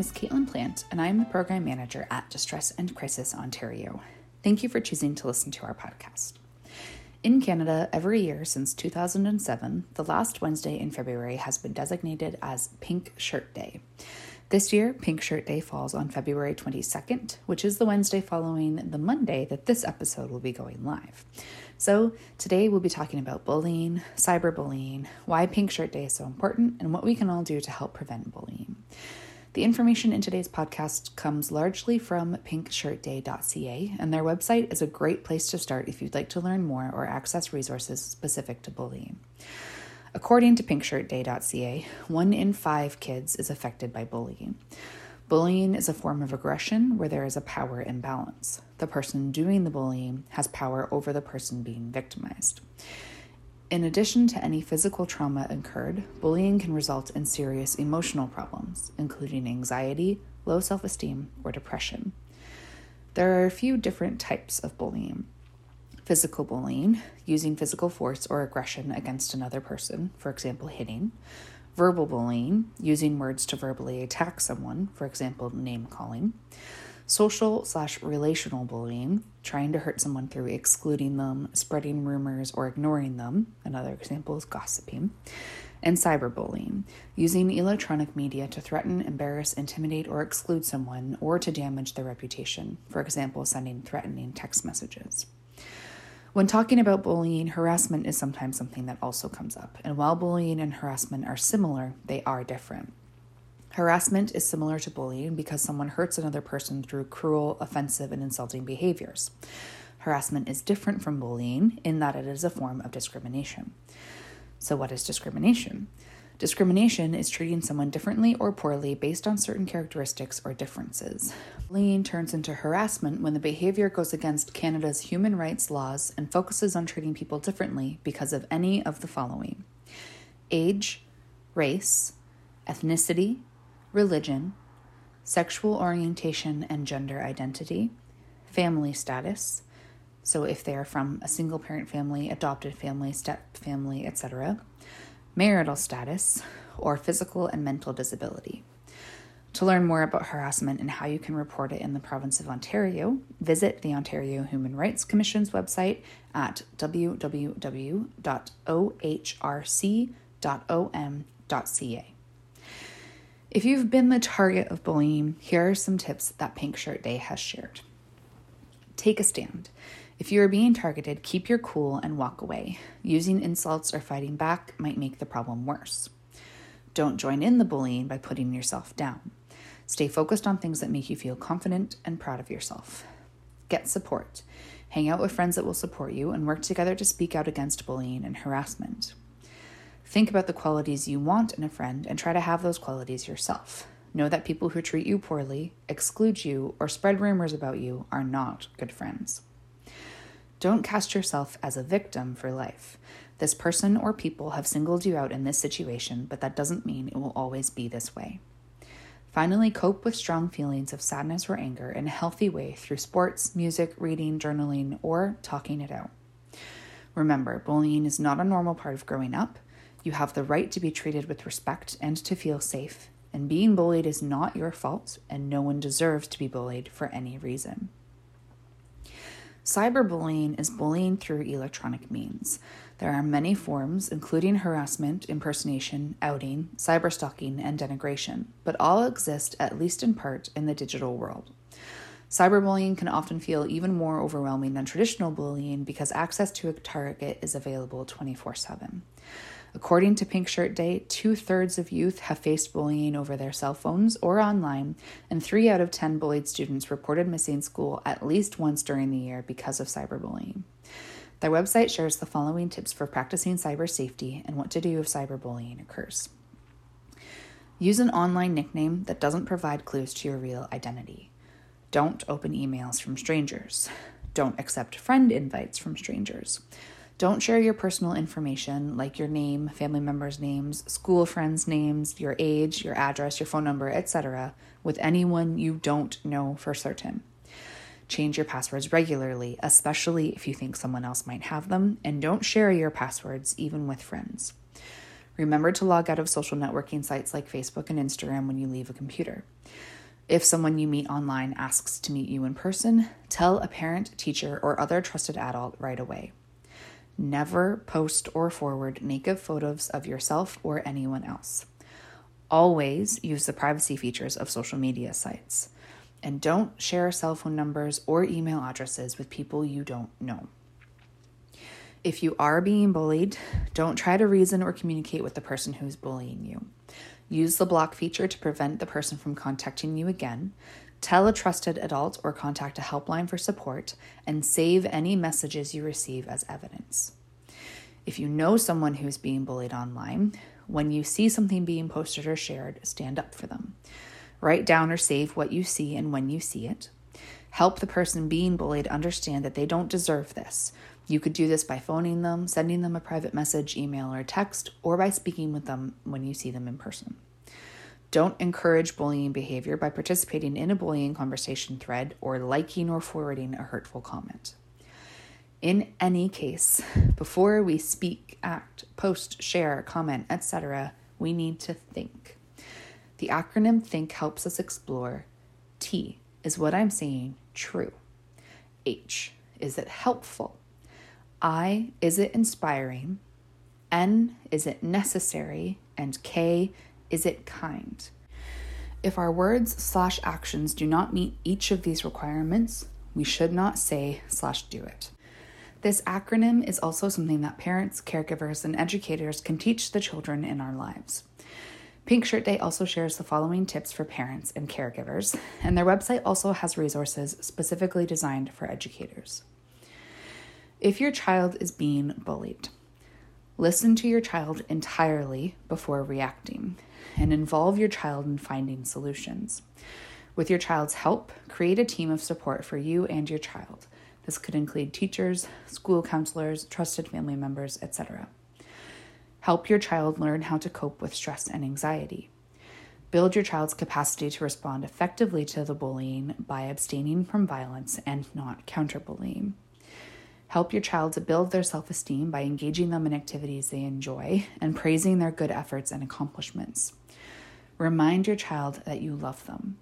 Name is Caitlin Plant, and I am the Program Manager at Distress and Crisis Ontario. Thank you for choosing to listen to our podcast. In Canada, every year since 2007, the last Wednesday in February has been designated as Pink Shirt Day. This year, Pink Shirt Day falls on February 22nd, which is the Wednesday following the Monday that this episode will be going live. So, today we'll be talking about bullying, cyberbullying, why Pink Shirt Day is so important, and what we can all do to help prevent bullying. The information in today's podcast comes largely from pinkshirtday.ca, and their website is a great place to start if you'd like to learn more or access resources specific to bullying. According to pinkshirtday.ca, one in five kids is affected by bullying. Bullying is a form of aggression where there is a power imbalance. The person doing the bullying has power over the person being victimized. In addition to any physical trauma incurred, bullying can result in serious emotional problems, including anxiety, low self esteem, or depression. There are a few different types of bullying. Physical bullying, using physical force or aggression against another person, for example, hitting, verbal bullying, using words to verbally attack someone, for example, name calling, social slash relational bullying, trying to hurt someone through excluding them, spreading rumors, or ignoring them, another example is gossiping, and cyberbullying, using electronic media to threaten, embarrass, intimidate, or exclude someone, or to damage their reputation, for example, sending threatening text messages. When talking about bullying, harassment is sometimes something that also comes up. And while bullying and harassment are similar, they are different. Harassment is similar to bullying because someone hurts another person through cruel, offensive, and insulting behaviors. Harassment is different from bullying in that it is a form of discrimination. So, what is discrimination? Discrimination is treating someone differently or poorly based on certain characteristics or differences. Bullying turns into harassment when the behavior goes against Canada's human rights laws and focuses on treating people differently because of any of the following age, race, ethnicity, religion, sexual orientation and gender identity, family status. So, if they are from a single parent family, adopted family, step family, etc marital status, or physical and mental disability. To learn more about harassment and how you can report it in the province of Ontario, visit the Ontario Human Rights Commission's website at www.ohrc.on.ca. If you've been the target of bullying, here are some tips that Pink Shirt Day has shared. Take a stand. If you are being targeted, keep your cool and walk away. Using insults or fighting back might make the problem worse. Don't join in the bullying by putting yourself down. Stay focused on things that make you feel confident and proud of yourself. Get support. Hang out with friends that will support you and work together to speak out against bullying and harassment. Think about the qualities you want in a friend and try to have those qualities yourself. Know that people who treat you poorly, exclude you, or spread rumors about you are not good friends. Don't cast yourself as a victim for life. This person or people have singled you out in this situation, but that doesn't mean it will always be this way. Finally, cope with strong feelings of sadness or anger in a healthy way through sports, music, reading, journaling, or talking it out. Remember, bullying is not a normal part of growing up. You have the right to be treated with respect and to feel safe, and being bullied is not your fault, and no one deserves to be bullied for any reason. Cyberbullying is bullying through electronic means. There are many forms, including harassment, impersonation, outing, cyberstalking, and denigration, but all exist, at least in part, in the digital world. Cyberbullying can often feel even more overwhelming than traditional bullying because access to a target is available 24 7. According to Pink Shirt Day, two thirds of youth have faced bullying over their cell phones or online, and three out of 10 bullied students reported missing school at least once during the year because of cyberbullying. Their website shares the following tips for practicing cyber safety and what to do if cyberbullying occurs. Use an online nickname that doesn't provide clues to your real identity. Don't open emails from strangers. Don't accept friend invites from strangers. Don't share your personal information like your name, family members' names, school friends' names, your age, your address, your phone number, etc., with anyone you don't know for certain. Change your passwords regularly, especially if you think someone else might have them, and don't share your passwords even with friends. Remember to log out of social networking sites like Facebook and Instagram when you leave a computer. If someone you meet online asks to meet you in person, tell a parent, teacher, or other trusted adult right away. Never post or forward naked photos of yourself or anyone else. Always use the privacy features of social media sites. And don't share cell phone numbers or email addresses with people you don't know. If you are being bullied, don't try to reason or communicate with the person who's bullying you. Use the block feature to prevent the person from contacting you again. Tell a trusted adult or contact a helpline for support and save any messages you receive as evidence. If you know someone who's being bullied online, when you see something being posted or shared, stand up for them. Write down or save what you see and when you see it. Help the person being bullied understand that they don't deserve this. You could do this by phoning them, sending them a private message, email, or text, or by speaking with them when you see them in person. Don't encourage bullying behavior by participating in a bullying conversation thread or liking or forwarding a hurtful comment. In any case, before we speak, act, post, share, comment, etc., we need to think. The acronym THINK helps us explore T is what I'm saying true? H is it helpful? I is it inspiring? N is it necessary? And K is it kind? If our words slash actions do not meet each of these requirements, we should not say slash do it. This acronym is also something that parents, caregivers, and educators can teach the children in our lives. Pink Shirt Day also shares the following tips for parents and caregivers, and their website also has resources specifically designed for educators. If your child is being bullied, listen to your child entirely before reacting and involve your child in finding solutions. With your child's help, create a team of support for you and your child. This could include teachers, school counselors, trusted family members, etc. Help your child learn how to cope with stress and anxiety. Build your child's capacity to respond effectively to the bullying by abstaining from violence and not counterbullying. Help your child to build their self esteem by engaging them in activities they enjoy and praising their good efforts and accomplishments. Remind your child that you love them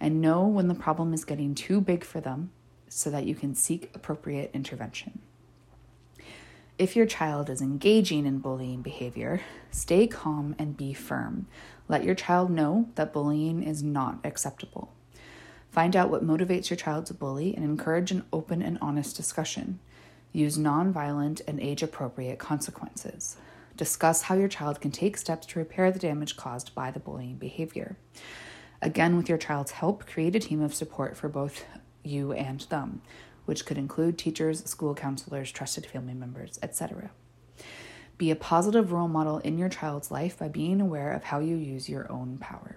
and know when the problem is getting too big for them so that you can seek appropriate intervention. If your child is engaging in bullying behavior, stay calm and be firm. Let your child know that bullying is not acceptable. Find out what motivates your child to bully and encourage an open and honest discussion. Use nonviolent and age appropriate consequences. Discuss how your child can take steps to repair the damage caused by the bullying behavior. Again, with your child's help, create a team of support for both you and them, which could include teachers, school counselors, trusted family members, etc. Be a positive role model in your child's life by being aware of how you use your own power.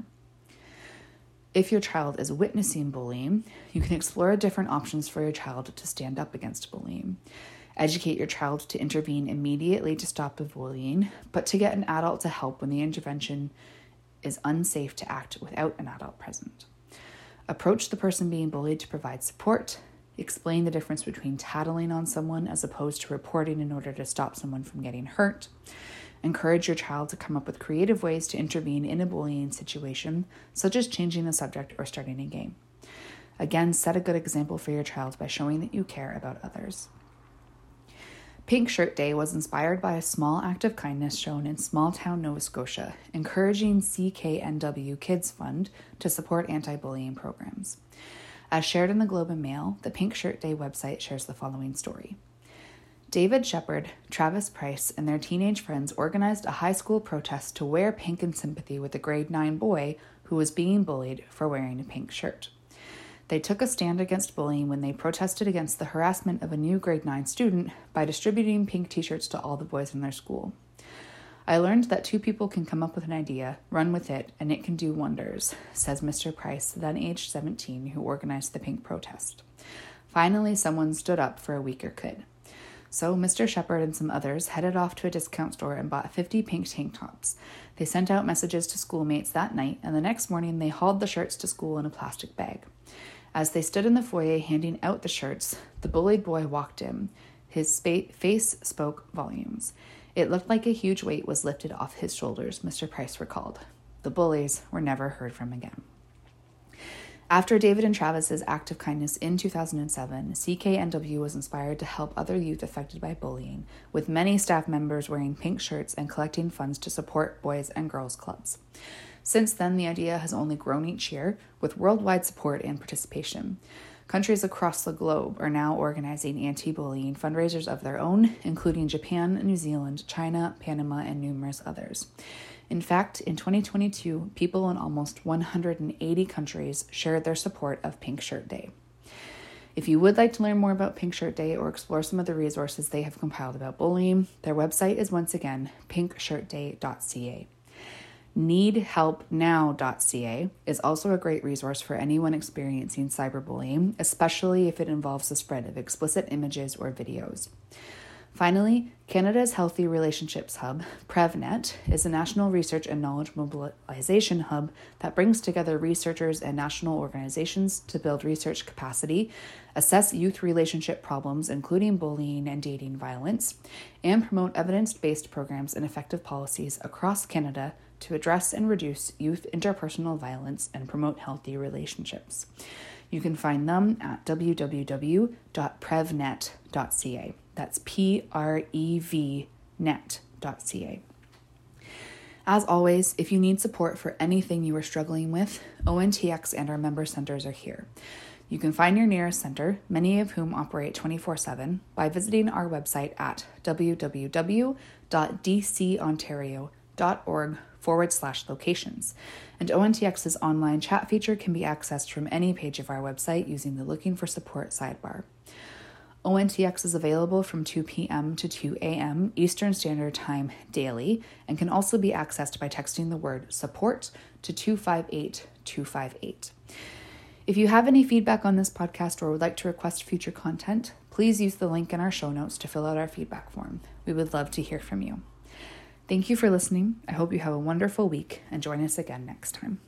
If your child is witnessing bullying, you can explore different options for your child to stand up against bullying. Educate your child to intervene immediately to stop the bullying, but to get an adult to help when the intervention is unsafe to act without an adult present. Approach the person being bullied to provide support. Explain the difference between tattling on someone as opposed to reporting in order to stop someone from getting hurt. Encourage your child to come up with creative ways to intervene in a bullying situation, such as changing the subject or starting a game. Again, set a good example for your child by showing that you care about others. Pink Shirt Day was inspired by a small act of kindness shown in small town Nova Scotia, encouraging CKNW Kids Fund to support anti bullying programs. As shared in the Globe and Mail, the Pink Shirt Day website shares the following story. David Shepherd, Travis Price, and their teenage friends organized a high school protest to wear pink in sympathy with a grade 9 boy who was being bullied for wearing a pink shirt. They took a stand against bullying when they protested against the harassment of a new grade 9 student by distributing pink t shirts to all the boys in their school. I learned that two people can come up with an idea, run with it, and it can do wonders, says Mr. Price, then aged 17, who organized the pink protest. Finally, someone stood up for a weaker kid. So Mr. Shepherd and some others headed off to a discount store and bought 50 pink tank tops. They sent out messages to schoolmates that night, and the next morning they hauled the shirts to school in a plastic bag. As they stood in the foyer handing out the shirts, the bullied boy walked in. His spa- face spoke volumes. It looked like a huge weight was lifted off his shoulders, Mr. Price recalled. The bullies were never heard from again. After David and Travis's act of kindness in 2007, CKNW was inspired to help other youth affected by bullying, with many staff members wearing pink shirts and collecting funds to support boys and girls clubs. Since then, the idea has only grown each year, with worldwide support and participation. Countries across the globe are now organizing anti bullying fundraisers of their own, including Japan, New Zealand, China, Panama, and numerous others. In fact, in 2022, people in almost 180 countries shared their support of Pink Shirt Day. If you would like to learn more about Pink Shirt Day or explore some of the resources they have compiled about bullying, their website is once again pinkshirtday.ca. NeedHelpNow.ca is also a great resource for anyone experiencing cyberbullying, especially if it involves the spread of explicit images or videos. Finally, Canada's Healthy Relationships Hub, PrevNet, is a national research and knowledge mobilization hub that brings together researchers and national organizations to build research capacity, assess youth relationship problems, including bullying and dating violence, and promote evidence based programs and effective policies across Canada to address and reduce youth interpersonal violence and promote healthy relationships. You can find them at www.prevnet.ca. That's P R E V net.ca. As always, if you need support for anything you are struggling with, ONTX and our member centers are here. You can find your nearest center, many of whom operate 24 7, by visiting our website at www.dcontario.org forward slash locations. And ONTX's online chat feature can be accessed from any page of our website using the Looking for Support sidebar. ONTX is available from 2 p.m. to 2 a.m. Eastern Standard Time daily and can also be accessed by texting the word support to 258 258. If you have any feedback on this podcast or would like to request future content, please use the link in our show notes to fill out our feedback form. We would love to hear from you. Thank you for listening. I hope you have a wonderful week and join us again next time.